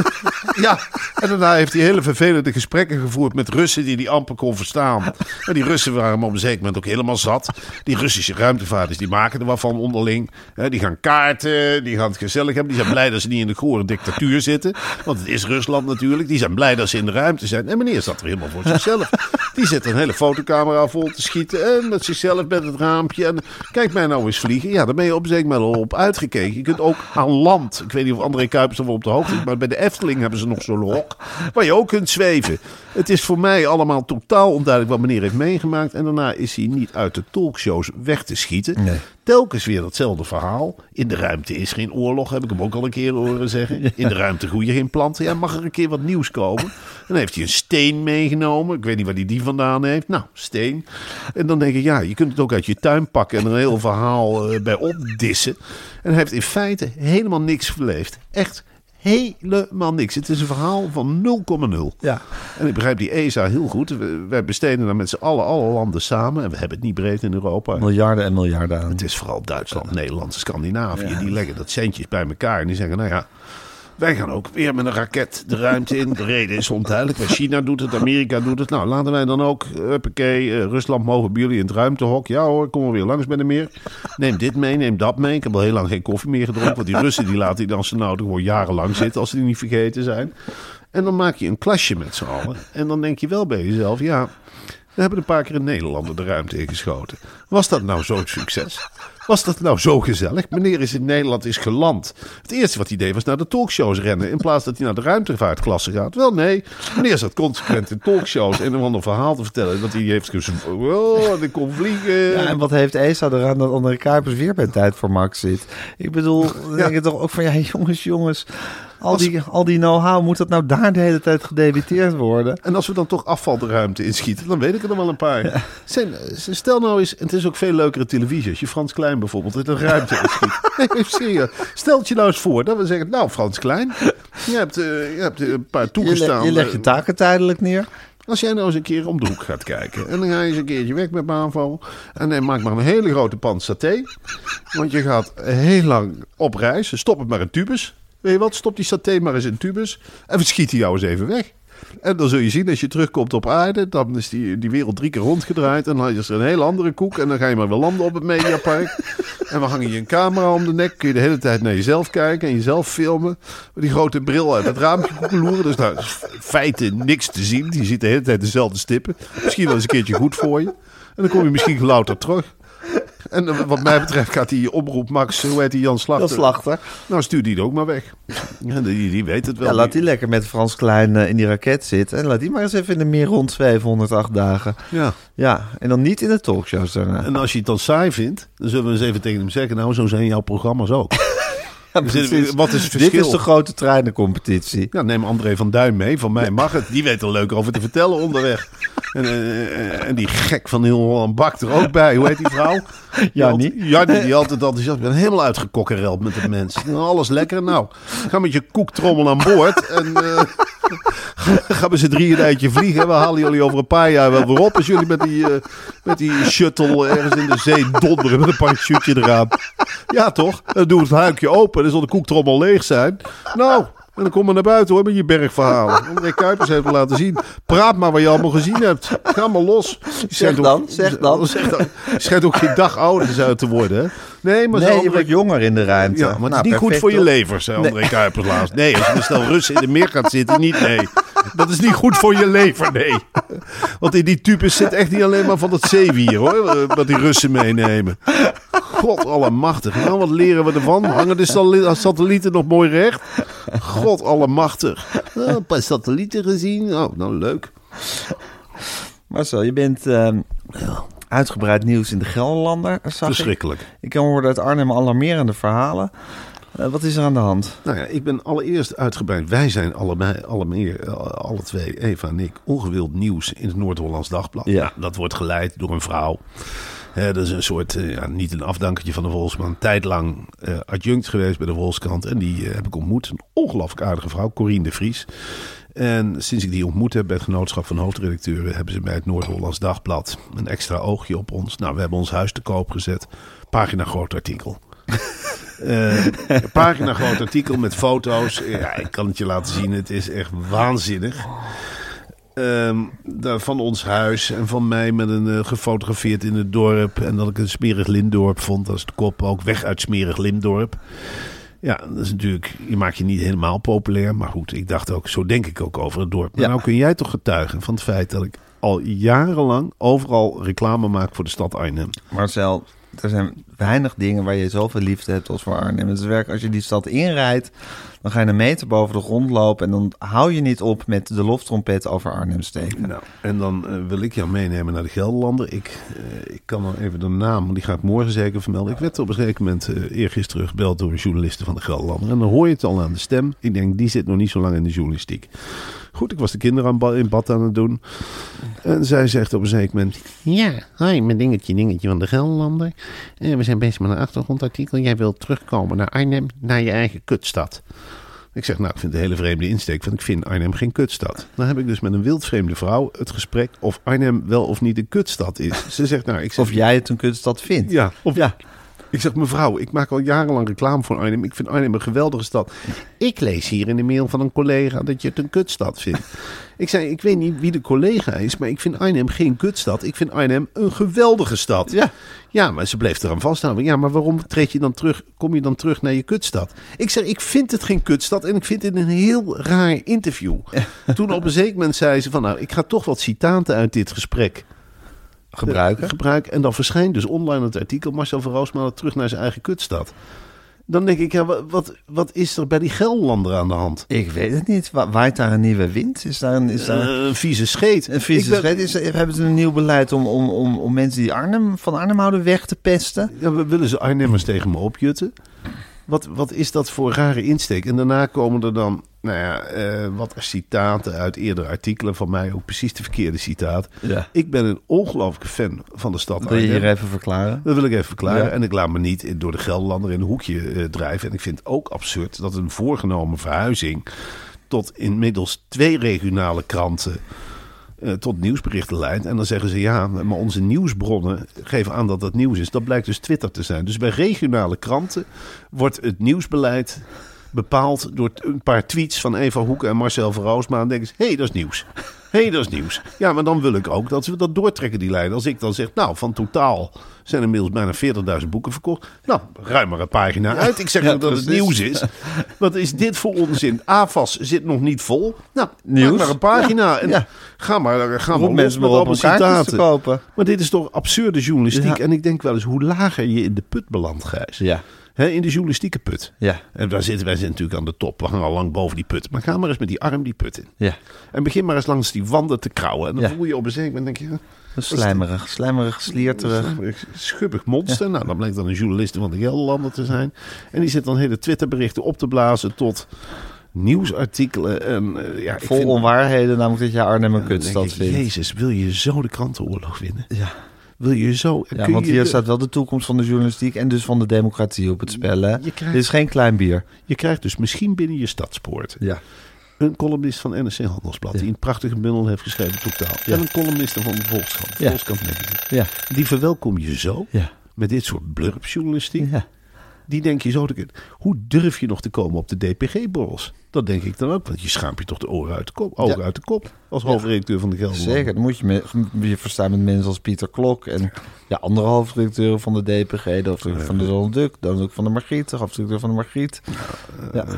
ja, en daarna heeft hij hele vervelende gesprekken gevoerd met Russen die hij amper kon verstaan. En die Russen waren hem op een zeker moment ook helemaal zat. Die Russische ruimtevaarders, die maken er wat van onderling. Die gaan kaarten, die gaan het gezellig hebben. Die zijn blij dat ze niet in de gore dictatuur zitten. Want het is Rusland natuurlijk. Die zijn blij dat ze in de ruimte zijn. En meneer zat er helemaal voor zichzelf. Die zet een hele fotocamera vol te schieten. En met zichzelf met het raampje. En kijk mij nou eens vliegen. Ja, daar ben je op zeker al op uitgekeken. Je kunt ook aan land. Ik weet niet of André Kuipers er wel op de hoogte is. Maar bij de Efteling hebben ze nog zo'n hok. Waar je ook kunt zweven. Het is voor mij allemaal totaal onduidelijk wat meneer heeft meegemaakt. En daarna is hij niet uit de talkshows weg te schieten. Nee. Telkens weer datzelfde verhaal. In de ruimte is geen oorlog, heb ik hem ook al een keer horen zeggen. In de ruimte groeien geen planten. Ja, mag er een keer wat nieuws komen? Dan heeft hij een steen meegenomen. Ik weet niet waar hij die vandaan heeft. Nou, steen. En dan denk ik, ja, je kunt het ook uit je tuin pakken en er een heel verhaal eh, bij opdissen. En hij heeft in feite helemaal niks verleefd. Echt helemaal niks. Het is een verhaal van 0,0. Ja. En ik begrijp die ESA heel goed. We- Wij besteden daar met z'n allen, alle landen samen. En we hebben het niet breed in Europa. Miljarden en miljarden aan. Het is vooral Duitsland, Nederland, Scandinavië. Die leggen dat centjes bij elkaar. En die zeggen, nou ja, wij gaan ook weer met een raket de ruimte in. De reden is onduidelijk. China doet het, Amerika doet het. Nou, laten wij dan ook, huppakee, eh, Rusland mogen bij jullie in het ruimtehok. Ja hoor, kom maar weer langs bij de meer. Neem dit mee, neem dat mee. Ik heb al heel lang geen koffie meer gedronken. Want die Russen die laten die dan zo nou gewoon jarenlang zitten als ze die niet vergeten zijn. En dan maak je een klasje met z'n allen. En dan denk je wel bij jezelf, ja... We hebben een paar keer een Nederlander de ruimte ingeschoten. Was dat nou zo'n succes? Was dat nou zo gezellig? Meneer is in Nederland is geland. Het eerste wat hij deed was naar de talkshows rennen. In plaats dat hij naar de ruimtevaartklasse gaat. Wel nee, meneer zat consequent in talkshows. En een ander verhaal te vertellen. Dat hij heeft gezegd, oh, ik kon vliegen. Ja, en wat heeft ESA eraan dat André Kuipers weer bij tijd voor Max zit? Ik bedoel, denk je toch ook van, ja jongens, jongens. Al die, al die know-how, moet dat nou daar de hele tijd gedebiteerd worden? En als we dan toch afval de ruimte inschieten, dan weet ik er nog wel een paar. Zijn, stel nou eens, en het is ook veel leukere televisie. Als je Frans Klein bijvoorbeeld in de ruimte inschiet. Nee, serieus. Stel het je nou eens voor dat we zeggen, nou Frans Klein, je hebt, eh, je hebt een paar Je, toegestaan. le- je legt je taken tijdelijk neer. Als jij nou eens een keer om de hoek gaat kijken. En dan ga je eens een keertje weg met MAVO. En dan maak maar een hele grote pan saté. Want je gaat heel lang op reis. Stop het maar in tubus. Weet je wat? Stop die saté maar eens in tubus. En verschiet die jou eens even weg. En dan zul je zien, als je terugkomt op aarde, dan is die, die wereld drie keer rondgedraaid. En dan is er een hele andere koek. En dan ga je maar weer landen op het Mediapark. en we hangen je een camera om de nek. Kun je de hele tijd naar jezelf kijken en jezelf filmen. Met die grote bril uit het raampje koekeloeren. Dus nou, feite niks te zien. Je ziet de hele tijd dezelfde stippen. Misschien wel eens een keertje goed voor je. En dan kom je misschien louter terug. En wat mij betreft gaat die omroep Max, hoe heet die Jan Slachter? Dat slachter. Nou, stuur die er ook maar weg. Ja, die, die weet het wel. Ja, laat die lekker met Frans Klein eh, in die raket zitten. En laat die maar eens even in de meer rond 708 dagen. Ja. Ja, en dan niet in de talkshows daarna. En als je het dan saai vindt, dan zullen we eens even tegen hem zeggen... nou, zo zijn jouw programma's ook. Ja, dit- wat is het Dit verschil? is de grote treinencompetitie. Ja, neem André van Duin mee. Van mij mag het. Die weet er leuk over te vertellen onderweg. En, eh, eh, en die gek van heel Holland Bak er ook bij. Hoe heet die vrouw? Jannie. Jannie, die altijd enthousiast. Ik ben helemaal uitgekokkereld met het mens. Alles lekker. Nou, ga met je koektrommel aan boord. En eh, gaan we z'n drieën een eindje vliegen. En we halen jullie over een paar jaar wel weer op. Als jullie met die, met die shuttle ergens in de zee donderen met een parachute eraan. Ja, toch? Dan doen we het huikje open. Dan zal de koektrommel leeg zijn. Nou, en dan kom maar naar buiten hoor met je bergverhaal. André Kuipers heeft laten zien. Praat maar wat je allemaal gezien hebt. Ga maar los. Je Zeg dan, ook- zeg dan. Zeg dan. Je schijnt ook geen dag ouder zijn te worden. Hè? Nee, maar zo Nee, je wordt jonger in de ruimte. ja, maar het Nou, is niet goed voor je lever, zei André Kuipers laatst. Nee, als je met stel Russen in de meer gaat zitten, niet nee. Dat is niet goed voor je lever, nee. Want in die tubes zit echt niet alleen maar van dat zeewier, hoor. Wat die Russen meenemen. God allemachtig. Nou, wat leren we ervan? Hangen de satellieten nog mooi recht? God allemachtig. Nou, een paar satellieten gezien. Oh, nou leuk. Marcel, je bent ehm, uitgebreid nieuws in de Gelderlander, zag ik. Verschrikkelijk. Ik hoorde uit Arnhem alarmerende verhalen. Eh, wat is er aan de hand? Nou ja, ik ben allereerst uitgebreid. Wij zijn allebei, alle, meer, eh, alle twee, Eva en ik, ongewild nieuws in het Noord-Hollands Dagblad. Ja. Nou, dat wordt geleid door een vrouw. Hè, dat is een soort, eh, ja, niet een afdankertje van de Volksman. Een tijd lang eh, adjunct geweest bij de Volkskrant. En die heb ik ontmoet. Een ongelooflijk aardige vrouw, Corine de Vries. En sinds ik die ontmoet heb bij het genootschap van hoofdredacteuren... hebben ze bij het Noord-Hollands Dagblad een extra oogje op ons. Nou, we hebben ons huis te koop gezet. Pagina groot artikel. Een pagina groot artikel met foto's. Ja, ik kan het je laten zien. Het is echt waanzinnig. Ehm, van ons huis en van mij met een eh, gefotografeerd in het dorp. En dat ik een smerig Lindorp vond. Dat is de kop ook. Weg uit smerig Lindorp. Ja, dat is natuurlijk, je maakt je niet helemaal populair. Maar goed, ik dacht ook, zo denk ik ook over het dorp. Maar Ja. nou kun jij toch getuigen van het feit dat ik al jarenlang overal reclame maak voor de stad Arnhem. Marcel, er zijn weinig dingen waar je zoveel liefde hebt als voor Arnhem. Het is werk als je die stad inrijdt, dan ga je een meter boven de grond lopen... en dan hou je niet op met de loftrompet over Arnhem steken. Nou, en dan eh, wil ik jou meenemen naar de Gelderlander. Ik, eh, ik kan dan even de naam, want die ga ik morgen zeker vermelden. Ik werd op een gegeven moment uh, eergisteren gebeld door een journaliste van de Gelderlander. En dan hoor je het al aan de stem. Ik denk, die zit nog niet zo lang in de journalistiek. Goed, ik was de kinderen aan in bad aan het doen. En zij zegt op een zeker moment... Ja, hoi, mijn dingetje, dingetje van de Gelderlander. Eh, we zijn bezig met een achtergrondartikel. Jij wilt terugkomen naar Arnhem, naar je eigen kutstad. Ik zeg, nou, ik vind het een hele vreemde insteek, want ik vind Arnhem geen kutstad. Dan heb ik dus met een wildvreemde vrouw het gesprek of Arnhem wel of niet een kutstad is. Ze zegt, nou, ik zeg, Of jij het een kutstad vindt. ja, of Ja. Ik zeg, mevrouw, ik maak al jarenlang reclame voor Arnhem. Ik vind Arnhem een geweldige stad. Ik lees hier in de mail van een collega dat je het een kutstad vindt. ik zei, ik weet niet wie de collega is, maar ik vind Arnhem geen kutstad. Ik vind Arnhem een geweldige stad. Ja. Ja, maar ze bleef eraan vasthouden. Ja, maar waarom treed je dan terug, kom je dan terug naar je kutstad? Ik zeg, ik vind het geen kutstad en ik vind het een heel raar interview. Toen op een zeker moment zei ze van, nou, ik ga toch wat citaten uit dit gesprek Gebruiken. gebruik. En dan verschijnt dus online het artikel Marcel van Roosmalen terug naar zijn eigen kutstad. Dan denk ik, ja, wa- wat, wat is er bij die Gelderlander aan de hand? Ik weet het niet. Wa- Waait daar een nieuwe wind? Is daar een, is daar Eh, een vieze scheet. een vieze ben- scheet? Is, hebben ze een nieuw beleid om, om, om, om mensen die Arnhem, van Arnhem houden weg te pesten? Ja, we willen ze Arnhemmers tegen me opjutten. Wat, wat is dat voor rare insteek? En daarna komen er dan nou ja, eh, wat citaten uit eerdere artikelen van mij. Ook precies de verkeerde citaat. Ja. Ik ben een ongelooflijke fan van de stad Wil je hier even verklaren? Dat wil ik even verklaren. Ja. En ik laat me niet door de Gelderlander in een hoekje eh, drijven. En ik vind het ook absurd dat een voorgenomen verhuizing tot inmiddels twee regionale kranten eh, tot nieuwsberichten leidt. En dan zeggen ze ja, maar onze nieuwsbronnen geven aan dat dat nieuws is. Dat blijkt dus Twitter te zijn. Dus bij regionale kranten wordt het nieuwsbeleid bepaald door een paar tweets van Eva Hoeken en Marcel van Roosma. En denken ze, hé, hey, dat is nieuws. Hé, hey, dat is nieuws. Ja, maar dan wil ik ook dat ze dat doortrekken, die lijn. Als ik dan zeg, nou, van totaal zijn inmiddels bijna 40.000 boeken verkocht. Nou, ruim maar een pagina uit. Ik zeg Ja, dat het nieuws is. Wat is dit voor onzin? AFAS zit nog niet vol. Nou, Nieuws. maar een pagina. Ja, En ja. Ga maar, ga maar mensen met maar op citaten. kopen. Maar dit is toch absurde journalistiek. En ik denk wel eens hoe lager je in de put belandt, Gijs. Ja. Hè, in de journalistieke put. Ja. En daar zitten wij zitten natuurlijk aan de top. We hangen al lang boven die put. Maar ga maar eens met die arm die put in. Ja. En begin maar eens langs die wanden te krauwen. En dan Ja. voel je op een zeker moment, denk je... Slijmerig, slijmerig slierterig. Schubbig monster. Nou, dan blijkt dan een journalist van de Gelderlander te zijn. En die zit dan hele Twitterberichten op te blazen tot nieuwsartikelen. En, eh, ja, ik Vol vind- onwaarheden, namelijk dat je Arnhem een kutstad ik, vindt. Jezus, wil je zo de krantenoorlog winnen? Ja. Wil je zo... Ja, want je hier staat wel de toekomst van de journalistiek en dus van de democratie op het spel. Dit is geen klein bier. Je krijgt dus misschien binnen je stadspoort Ja. een columnist van NRC Handelsblad... die een prachtige bundel heeft geschreven totaal. Ja. En een columnist van de Volkskrant. Ja. Volkskrant Magazine. Ja. Die verwelkom je zo Ja. met dit soort blurpjournalistiek. Ja. Die denk je zo. Hoe durf je nog te komen op de DPG-borrels? Dat denk ik dan ook. Want je schaamt je toch de oren uit de kop. Ogen Ja. uit de kop. Als hoofdredacteur van de Gelderland. Zeker, dan moet je met, je verstaan met mensen als Pieter Klok en ja, andere hoofdredacteuren van de DPG, de hoofdredacteur van de Donald Duck, dan ook van de Margriet, de hoofdredacteur van de Margriet. Ja. Eh,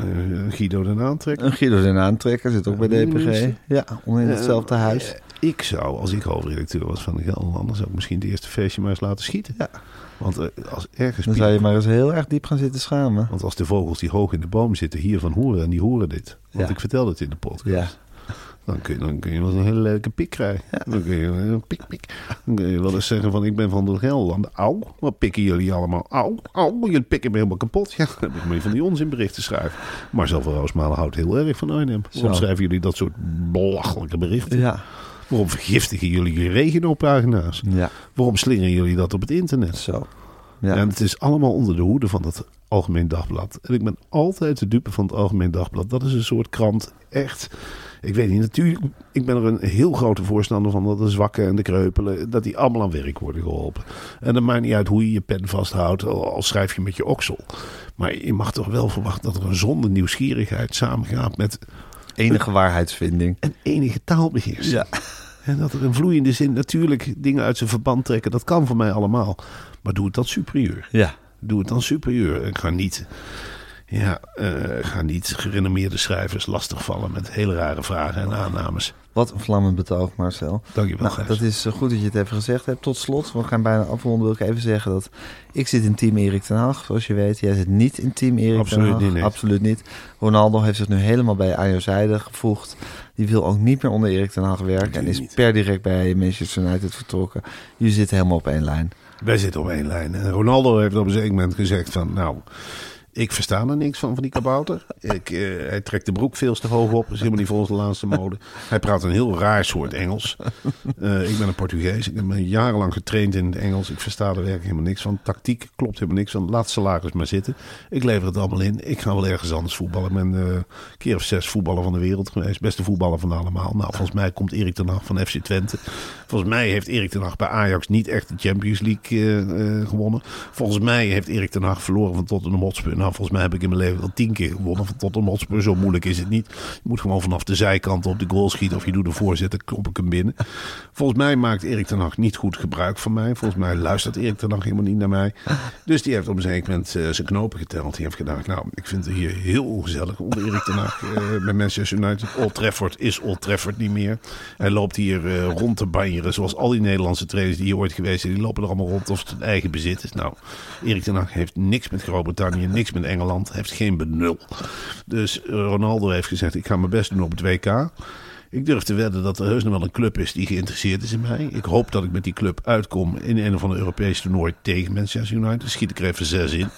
Guido den Aantrek. Een Guido den Aantrekker zit ook bij DPG. Ja, onder in hetzelfde Eh, huis. eh, Ik zou, als ik hoofdredacteur was van de Gelderlander, zou ik misschien het eerste feestje maar eens laten schieten. Ja. Want eh, als ergens. Dan zou je maar eens heel erg diep gaan zitten schamen. Want als de vogels die hoog in de boom zitten hiervan horen en die horen dit. Want Ja. ik vertel het in de podcast. Ja. Dan kun, je, dan kun je wel eens een hele leuke pik krijgen. Dan kun je een pik, pik. Dan kun je wel eens zeggen van ik ben van de Gelderland. Auw, wat pikken jullie allemaal? Auw, auw, jullie pikken me helemaal kapot. Ja, dan heb ik me van die onzinberichten schrijven. Maar zelf Roosmalen houdt heel erg van Arnhem. Waarom schrijven jullie dat soort belachelijke berichten? Ja. Waarom vergiftigen jullie je regenopagina's? Ja. Waarom slingeren jullie dat op het internet? Zo. Ja. En het is allemaal onder de hoede van het Algemeen Dagblad. En ik ben altijd de dupe van het Algemeen Dagblad. Dat is een soort krant, echt. Ik weet niet, natuurlijk, ik ben er een heel grote voorstander van dat de zwakken en de kreupelen, dat die allemaal aan werk worden geholpen. En dan maakt niet uit hoe je je pen vasthoudt, al schrijf je met je oksel. Maar je mag toch wel verwachten dat er een zonde nieuwsgierigheid samengaat met Enige waarheidsvinding. een enige taalbeheersing. Ja. En dat er in vloeiende zin natuurlijk dingen uit zijn verband trekken, dat kan voor mij allemaal. Maar doe het dan superieur. Ja. Doe het dan superieur. En ga niet, ja, eh, ga niet gerenommeerde schrijvers lastigvallen met hele rare vragen en aannames. Wat een vlammend betoog, Marcel. Dankjewel, Nou, dat is eh, goed dat je het even gezegd hebt. Tot slot, we gaan bijna afronden, wil ik even zeggen dat ik zit in team Erik ten Hag, zoals je weet. Jij zit niet in team Erik Absoluut ten Hag. niet, nee. Absoluut niet. Ronaldo heeft zich nu helemaal bij aan jouw zijde gevoegd. Die wil ook niet meer onder Erik ten Hag werken en is niet. per direct bij Manchester United vertrokken. Jullie zitten helemaal op één lijn. Wij zitten op één lijn. En Ronaldo heeft op een zeker moment gezegd van... nou, ik versta er niks van, van die kabouter. Ik, eh, hij trekt de broek veel te hoog op. Is helemaal niet volgens de laatste mode. Hij praat een heel raar soort Engels. Eh, ik ben een Portugees. Ik ben jarenlang getraind in het Engels. Ik versta er werkelijk helemaal niks van. Tactiek klopt helemaal niks van. Laat salaris maar zitten. Ik lever het allemaal in. Ik ga wel ergens anders voetballen. Ik ben eh, een keer of zes voetballer van de wereld geweest. Beste voetballer van allemaal. Nou, volgens mij komt Erik ten Hag van FC Twente. Volgens mij heeft Erik ten Hag bij Ajax niet echt de Champions League gewonnen. Volgens mij heeft Erik ten Hag verloren van Tottenham Hotspur. Nou, volgens mij heb ik in mijn leven al tien keer gewonnen van Tottenham Hotspur. Zo moeilijk is het niet. Je moet gewoon vanaf de zijkant op de goal schieten. Of je doet de voorzet, dan klop ik hem binnen. Volgens mij maakt Erik ten Hag niet goed gebruik van mij. Volgens mij luistert Erik ten Hag helemaal niet naar mij. Dus die heeft op een zeker moment eh, zijn knopen geteld. Die heeft gedacht, nou, ik vind het hier heel ongezellig onder Erik ten Hag. eh, bij Manchester United. Old Trafford is Old Trafford niet meer. Hij loopt hier eh, rond te banjeren. Zoals al die Nederlandse trainers die hier ooit geweest zijn. Die lopen er allemaal rond of het eigen bezit is. Nou, Erik ten Hag heeft niks met Groot-Brittannië. Niks met Engeland. Heeft geen benul. Dus eh, Ronaldo heeft gezegd, ik ga mijn best doen op het WK. Ik durf te wedden dat er heus nog wel een club is die geïnteresseerd is in mij. Ik hoop dat ik met die club uitkom in een of andere Europese toernooi tegen Manchester United. Schiet ik er even zes in.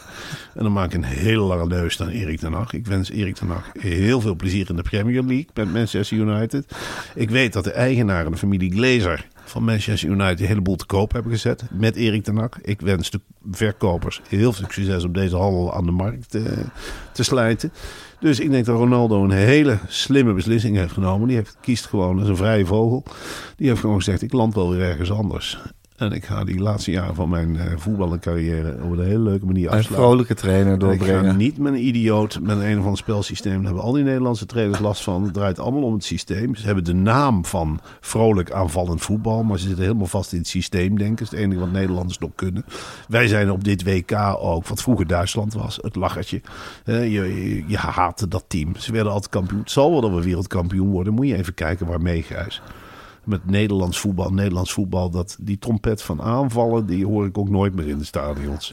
En dan maak ik een hele lange neus dan Erik ten Hag. Ik wens Erik ten Hag heel veel plezier in de Premier League met Manchester United. Ik weet dat de eigenaren, de familie Glazer van Manchester United, een heleboel te koop hebben gezet met Erik ten Hag. Ik wens de verkopers heel veel succes om deze handel aan de markt eh, te slijten. Dus ik denk dat Ronaldo een hele slimme beslissing heeft genomen. Die heeft, kiest gewoon als een vrije vogel. Die heeft gewoon gezegd, ik land wel weer ergens anders. En ik ga die laatste jaren van mijn eh voetbalcarrière op een hele leuke manier Een afsluiten. vrolijke trainer En Ik ga doorbrengen. niet met een idioot met een of ander spelsysteem. Daar hebben al die Nederlandse trainers last van. Het draait allemaal om het systeem. Ze hebben de naam van vrolijk aanvallend voetbal. Maar ze zitten helemaal vast in het systeemdenken. Dat is het enige wat Nederlanders nog kunnen. Wij zijn op dit WK ook, wat vroeger Duitsland was, het lachertje. Eh, je, je, je haatte dat team. Ze werden altijd kampioen. Het zal wel dat we wereldkampioen worden. Moet je even kijken waarmee, Gijs. Met Nederlands voetbal, Nederlands voetbal, dat, die trompet van aanvallen, die hoor ik ook nooit meer in de stadions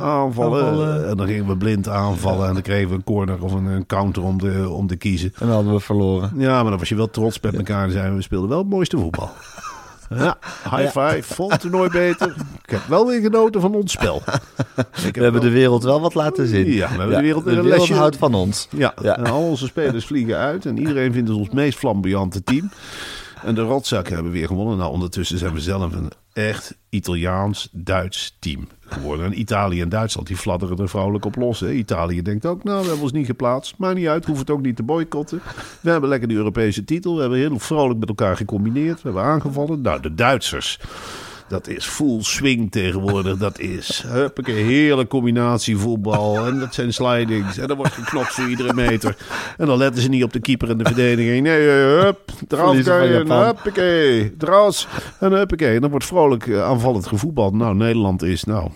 aanvallen. Aanvallen. En dan gingen we blind aanvallen. En dan kregen we een corner of een, een counter om te, om te kiezen. En dan hadden we verloren. Ja, maar dan was je wel trots met elkaar. En zeiden we, we speelden wel het mooiste voetbal. Ja, high five. Vond het toernooi beter. Ik heb wel weer genoten van ons spel. We hebben wel- de wereld wel wat laten zien. Ja, we hebben de wereld een wereld lesje- houdt van ons. Ja, Ja. en al onze spelers vliegen uit. En iedereen vindt ons ons meest flamboyante team. En de rotzakken hebben weer gewonnen. Nou, ondertussen zijn we zelf een echt Italiaans-Duits team geworden. En Italië en Duitsland, die fladderen er vrouwelijk op los. Hè. Italië denkt ook, nou, we hebben ons niet geplaatst. Maar niet uit, hoeven het ook niet te boycotten. We hebben lekker de Europese titel. We hebben heel vrolijk met elkaar gecombineerd. We hebben aangevallen. Nou, de Duitsers... Dat is full swing tegenwoordig. Dat is huppakee, heerlijk combinatie voetbal. En dat zijn slidings. En dan wordt geknopt voor iedere meter. En dan letten ze niet op de keeper en de verdediging. Nee, eh, hup, je. Japan. Huppakee, eras. En huppakee. En dan wordt vrolijk eh, aanvallend gevoetbald. Nou, Nederland is nou...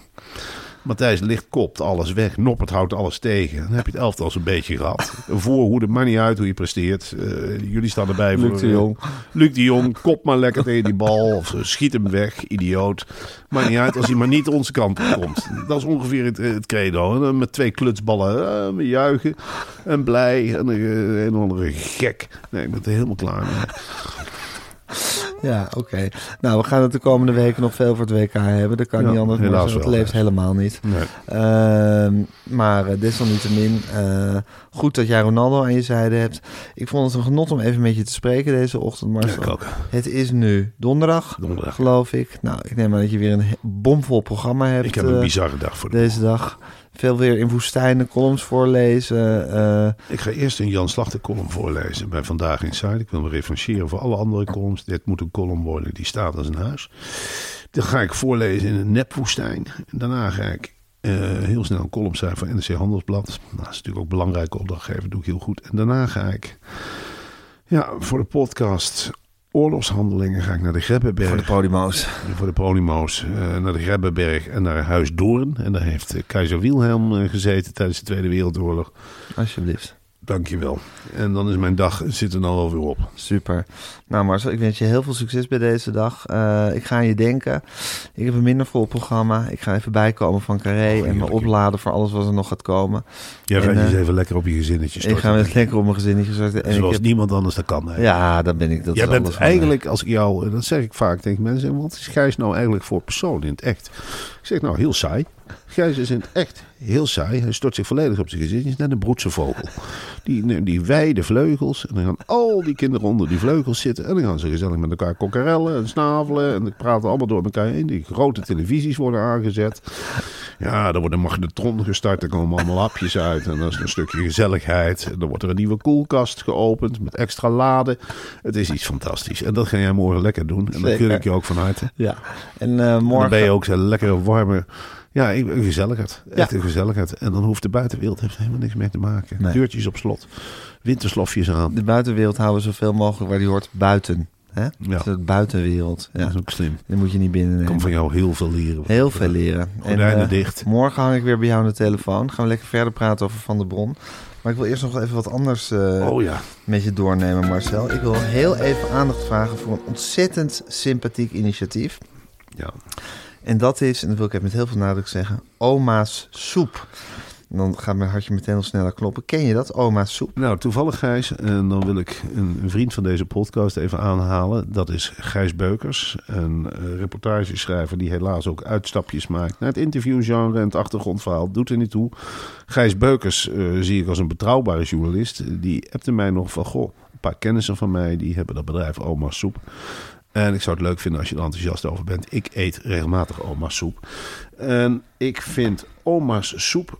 Matthijs Licht kopt alles weg. Noppert houdt alles tegen. Dan heb je het elftal zo'n beetje gehad. Voorhoede, maakt niet uit hoe je presteert. Eh, jullie staan erbij voor... Luc de Jong. Luc de Jong, kop maar lekker tegen die bal. Of eh, schiet hem weg, idioot. Maakt niet uit als hij maar niet onze kant op komt. Dat is ongeveer het, het credo. En dan met twee klutsballen eh, we juichen en blij. En een, een of andere gek. Nee, ik ben er helemaal klaar mee. Ja, oké. Nou, we gaan het de komende weken nog veel voor het WK hebben. Dat kan Ja, niet anders. helaas het leeft helemaal niet. Nee. Ehm, maar uh, desalniettemin, eh, goed dat jij Ronaldo aan je zijde hebt. Ik vond het een genot om even met je te spreken deze ochtend, Marcel. Ja. Het is nu donderdag, Donderdag. geloof ik. Nou, ik neem aan dat je weer een bomvol programma hebt. Ik heb een eh, bizarre dag voor de deze dag. Veel weer in woestijnen, columns voorlezen. eh, Ik ga eerst een Jan Slachter column voorlezen bij Vandaag Inside. Ik wil me referentiëren voor alle andere columns. Dit moet een column worden die staat als een huis. Dan ga ik voorlezen in een nepwoestijn. Daarna ga ik eh, heel snel een column schrijven voor NRC Handelsblad. Nou, dat is natuurlijk ook een belangrijke opdrachtgever, doe ik heel goed. En daarna ga ik ja, voor de podcast Oorlogshandelingen ga ik naar de Grebbeberg. voor de Podimo's. Voor de Polimo's eh, naar de Grebbeberg en naar Huis Doorn. En daar heeft eh, keizer Wilhelm eh, gezeten tijdens de Tweede Wereldoorlog. Alsjeblieft. Dankjewel. En dan is mijn dag zit er nou alweer op. Super. Nou Marcel, ik wens je heel veel succes bij deze dag. Eh, ik ga aan je denken. Ik heb een minder vol programma. Ik ga even bijkomen van Carré en me opladen voor alles wat er nog gaat komen. Jij gaat eens eh, even lekker op je gezinnetje Ik ga met lekker op mijn gezinnetje starten. En ik Zoals heb, niemand anders dat kan. Hè? ja, dat ben ik. Dat Jij bent eigenlijk, als ik jou, dat zeg ik vaak tegen mensen, wat is Gijs nou eigenlijk voor persoon in het echt? Ik zeg nou, heel saai. Gijs is in het echt heel saai. Hij stort zich volledig op zijn gezicht. Hij is net een broedse vogel. Die, die wijde vleugels. En dan gaan al die kinderen onder die vleugels zitten. En dan gaan ze gezellig met elkaar kokkerellen en snavelen. En die praten allemaal door elkaar heen. Die grote televisies worden aangezet. Ja, er wordt een magnetron gestart. Er komen allemaal hapjes uit. En dat is een stukje gezelligheid. En dan wordt er een nieuwe koelkast geopend met extra laden. Het is iets fantastisch. En dat ga jij morgen lekker doen. En dan Zeker. keur ik je ook van harte. Ja. En eh, En dan morgen... ben je ook zo'n lekkere, warme... Ja, een gezelligheid. Echt Ja. een gezelligheid. En dan hoeft de buitenwereld heeft helemaal niks mee te maken. Nee. Deurtjes op slot. Winterslofjes aan. De buitenwereld houden we zoveel mogelijk waar die hoort buiten. Hè? Ja. De buitenwereld. Ja. Dat is ook slim. Die moet je niet Ik binnennemen. kan van jou heel veel leren. Heel veel leren. Gordijnen eh, dicht. Morgen hang ik weer bij jou aan de telefoon. Gaan we lekker verder praten over Van der Bron. Maar ik wil eerst nog even wat anders eh, Oh ja. met je doornemen, Marcel. Ik wil heel even aandacht vragen voor een ontzettend sympathiek initiatief. ja. En dat is, en dat wil ik even met heel veel nadruk zeggen, Oma's Soep. Dan gaat mijn hartje meteen al sneller kloppen. Ken je dat, Oma's Soep? Nou, toevallig Gijs, en dan wil ik een, een vriend van deze podcast even aanhalen. Dat is Gijs Beukers, een eh, reportageschrijver die helaas ook uitstapjes maakt naar het interviewgenre en het achtergrondverhaal. Doet er niet toe. Gijs Beukers eh, zie ik als een betrouwbare journalist. Die appte mij nog van, goh, een paar kennissen van mij, die hebben dat bedrijf Oma's Soep. En ik zou het leuk vinden als je er enthousiast over bent. Ik eet regelmatig Oma's Soep. En ik vind Oma's Soep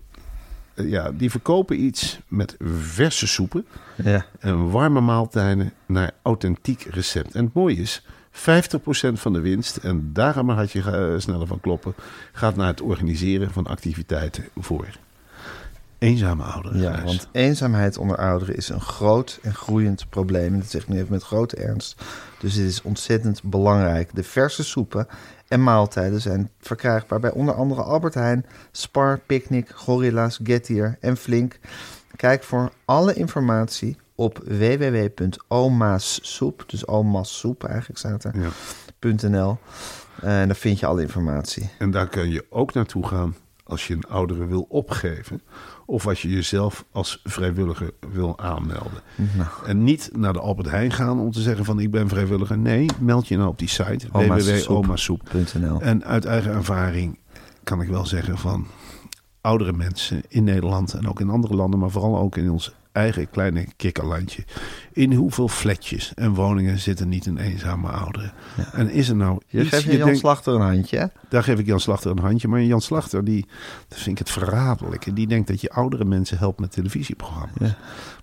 eh, ja, die verkopen iets met verse soepen Ja. en warme maaltijden naar authentiek recept. En het mooie is, 50% van de winst, en daar we hartje eh, sneller van kloppen, gaat naar het organiseren van activiteiten voor eenzame ouderen. Ja, want eenzaamheid onder ouderen is een groot en groeiend probleem. En dat zeg ik nu even met grote ernst. Dus dit is ontzettend belangrijk. De verse soepen en maaltijden zijn verkrijgbaar bij onder andere Albert Heijn, Spar, Picnic, Gorilla's, Gettier en Flink. Kijk voor alle informatie op www.omaassoep, dus omaassoep eigenlijk staat er, Ja. .nl. En daar vind je alle informatie. En daar kun je ook naartoe gaan als je een oudere wil opgeven. Of als je jezelf als vrijwilliger wil aanmelden. Nou. En niet naar de Albert Heijn gaan om te zeggen van ik ben vrijwilliger. Nee, meld je nou op die site Oma's www.omasoep. .nl. En uit eigen ervaring kan ik wel zeggen van oudere mensen in Nederland en ook in andere landen, maar vooral ook in ons eigen kleine kikkerlandje. In hoeveel flatjes en woningen zitten niet een eenzame ouderen? En is er nou Je iets... je Jan Slachter een handje, hè? daar geef ik Jan Slachter een handje. Maar Jan Slachter, die, dat vind ik het verraderlijke. Die denkt dat je oudere mensen helpt met televisieprogramma's.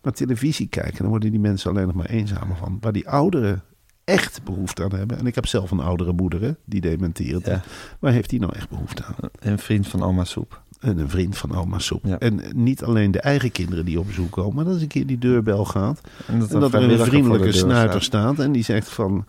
Maar televisie kijken, dan worden die mensen alleen nog maar eenzamer van. Waar die ouderen echt behoefte aan hebben. En ik heb zelf een oudere moeder, hè, die dementeert. Ja. Waar heeft die nou echt behoefte aan? Een vriend van oma Soep. En een vriend van oma Soep. Ja. En niet alleen de eigen kinderen die op bezoek komen, maar dat eens een keer die deurbel gaat. En dat, En dat er een vriendelijke snuiter staat en die zegt van...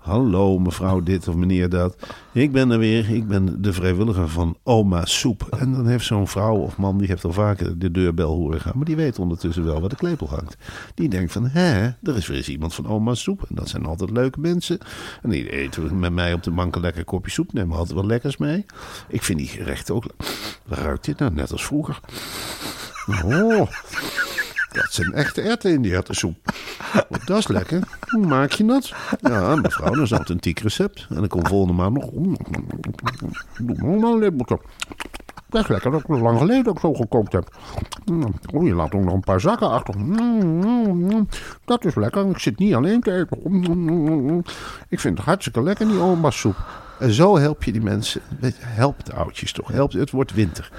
Hallo mevrouw dit of meneer dat. Ik ben er weer, ik ben de vrijwilliger van oma Soep. En dan heeft zo'n vrouw of man, die heeft al vaker de deurbel horen gaan. Maar die weet ondertussen wel waar de klepel hangt. Die denkt van, hè, er is weer eens iemand van oma Soep. En dat zijn altijd leuke mensen. En die eten met mij op de bank een lekker kopje soep. Nemen altijd wel lekkers mee. Ik vind die gerechten ook... Ruikt dit nou? Net als vroeger. Oh, dat zijn echte erwten in die erwtensoep. Dat is lekker. Hoe maak je dat? Ja, mevrouw, dat is een authentiek recept. En dan komt volgende maand nog. Doe maar een. Dat is lekker, dat is lang geleden ik zo gekookt heb. Mm, Oh, je laat ook nog een paar zakken achter. Mm, mm. Dat is lekker. Ik zit niet alleen te eten. Ik vind het hartstikke lekker, die oma soep. En zo help je die mensen. Help de oudjes toch. Help, het wordt winter.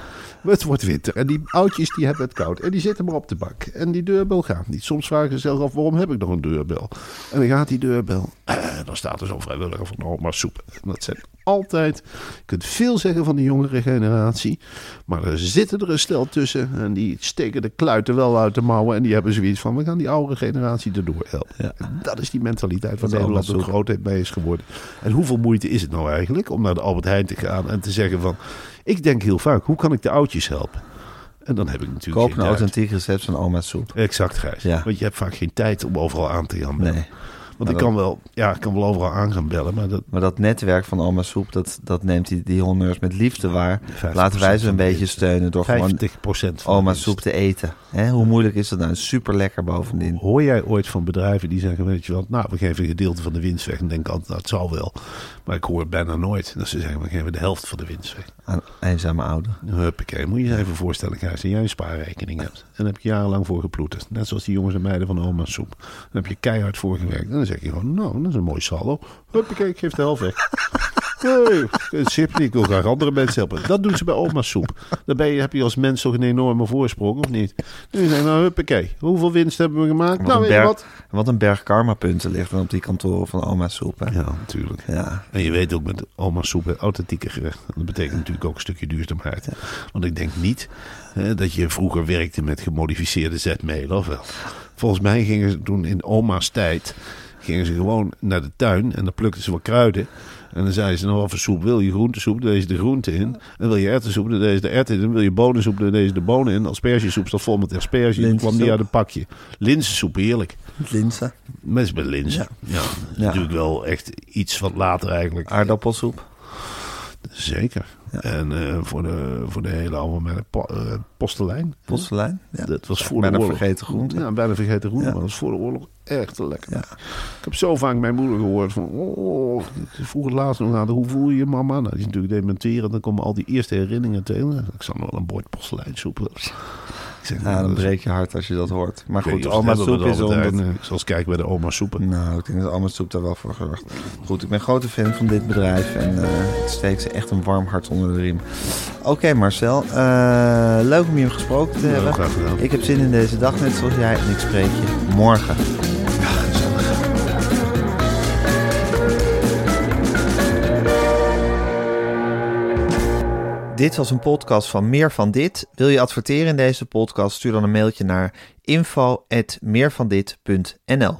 Het wordt winter. En die oudjes die hebben het koud. En die zitten maar op de bank. En die deurbel gaat niet. Soms vragen ze zichzelf af, waarom heb ik nog een deurbel? En dan gaat die deurbel. En dan staat er zo'n vrijwilliger van oma soep. En dat zijn altijd... Je kunt veel zeggen van de jongere generatie. Maar er zitten er een stel tussen. En die steken de kluiten wel uit de mouwen. En die hebben zoiets van, we gaan die oude generatie erdoor helpen. En dat is die mentaliteit waar is Nederland Soep. grootheid mee is geworden. En hoeveel moeite is het nou eigenlijk om naar de Albert Heijn te gaan en te zeggen van... Ik denk heel vaak, hoe kan ik de oudjes helpen? En dan heb ik natuurlijk Koop een tijd. authentiek recept van oma Soep. Exact, Gijs. Ja. Want je hebt vaak geen tijd om overal aan te gaan. Nee. Want ik kan wel, ja, ik kan wel overal aan gaan bellen, maar dat... Maar dat netwerk van oma Soep, dat, dat neemt die, die honneurs met liefde waar. 50% Laten wij ze een beetje steunen door gewoon 50% van oma. Soep te eten. Hè, hoe moeilijk is dat nou? Super lekker bovendien. Hoor jij ooit van bedrijven die zeggen, weet je wat, nou, we geven een gedeelte van de winst weg. En denk altijd, nou, het zal wel. Maar ik hoor bijna nooit dat ze zeggen, we geven de helft van de winst weg. Aan eenzame ouder. Huppakee, moet je je even voorstellen, Gijs, dat jij een spaarrekening hebt. En daar heb je jarenlang voor geploeterd. Net zoals die jongens en meiden van oma soep. Dan heb je keihard voor gewerkt. En dan zeg je gewoon, nou, dat is een mooi saldo. Huppakee, ik geef de helft weg. Nee, het zit niet. Ik wil graag andere mensen helpen. Dat doen ze bij oma soep. Je, heb je als mens toch een enorme voorsprong, of niet? Nu zeggen nou, huppakee. Hoeveel winst hebben we gemaakt? Wat, nou, een berg, wat? wat een berg karmapunten ligt dan op die kantoren van oma Soep. Hè? Ja, natuurlijk. Ja. En je weet ook met oma soep, het authentieke gerecht. Dat betekent natuurlijk ook een stukje duurzaamheid. Want ik denk niet hè, dat je vroeger werkte met gemodificeerde zetmeel, of wel? Volgens mij gingen ze toen in oma's tijd... gingen ze gewoon naar de tuin en dan plukten ze wat kruiden... En dan zeiden ze nog wat voor soep wil je groentesoep, dan je de groente in. En wil je erwtensoep, dan deed je de erwten in. En wil je bonensoep, dan deed je de bonen in. Aspergesoep staat vol met asperge. Dan kwam die uit een pakje. Linzensoep, heerlijk. Linzen. Mensen met linzen. Ja. Ja. Natuurlijk wel echt iets wat later eigenlijk. Aardappelsoep. Zeker. En eh, voor, de, voor de hele algemene po, eh, postelijn. Postelijn. Ja. Dat was voor Bijna de oorlog. vergeten groente. Ja, bijna vergeten groente. Ja. Maar dat was voor de oorlog echt lekker. Ja. Ik heb zo vaak mijn moeder gehoord van... Oh, ik vroeg het laatst nog aan hoe voel je je mama? Nou, die is natuurlijk dementeren. Dan komen al die eerste herinneringen tegen. Ik zal nog wel een bord porselijnsoep. Ik zeg, Ja, nou, dan breek je hart als je dat hoort. Maar goed, oma Soep is er altijd, eh, Zoals kijk bij de oma soepen. Nou, ik denk dat oma Soep daar wel voor gezorgd. Goed, ik ben grote fan van dit bedrijf en eh, het steekt ze echt een warm hart onder de riem. Oké Marcel, eh, leuk om je gesproken te Ja, hebben. graag gedaan. Ik heb zin in deze dag, net zoals jij, en ik spreek je morgen. Dit was een podcast van Meer van Dit. Wil je adverteren in deze podcast? Stuur dan een mailtje naar info@meervandit.nl.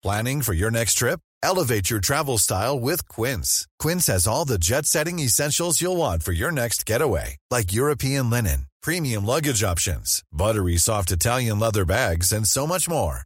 Planning for your next trip? Elevate your travel style with Quince. Quince has all the jet setting essentials you'll want for your next getaway, like European linen, premium luggage options, buttery soft Italian leather bags, and so much more.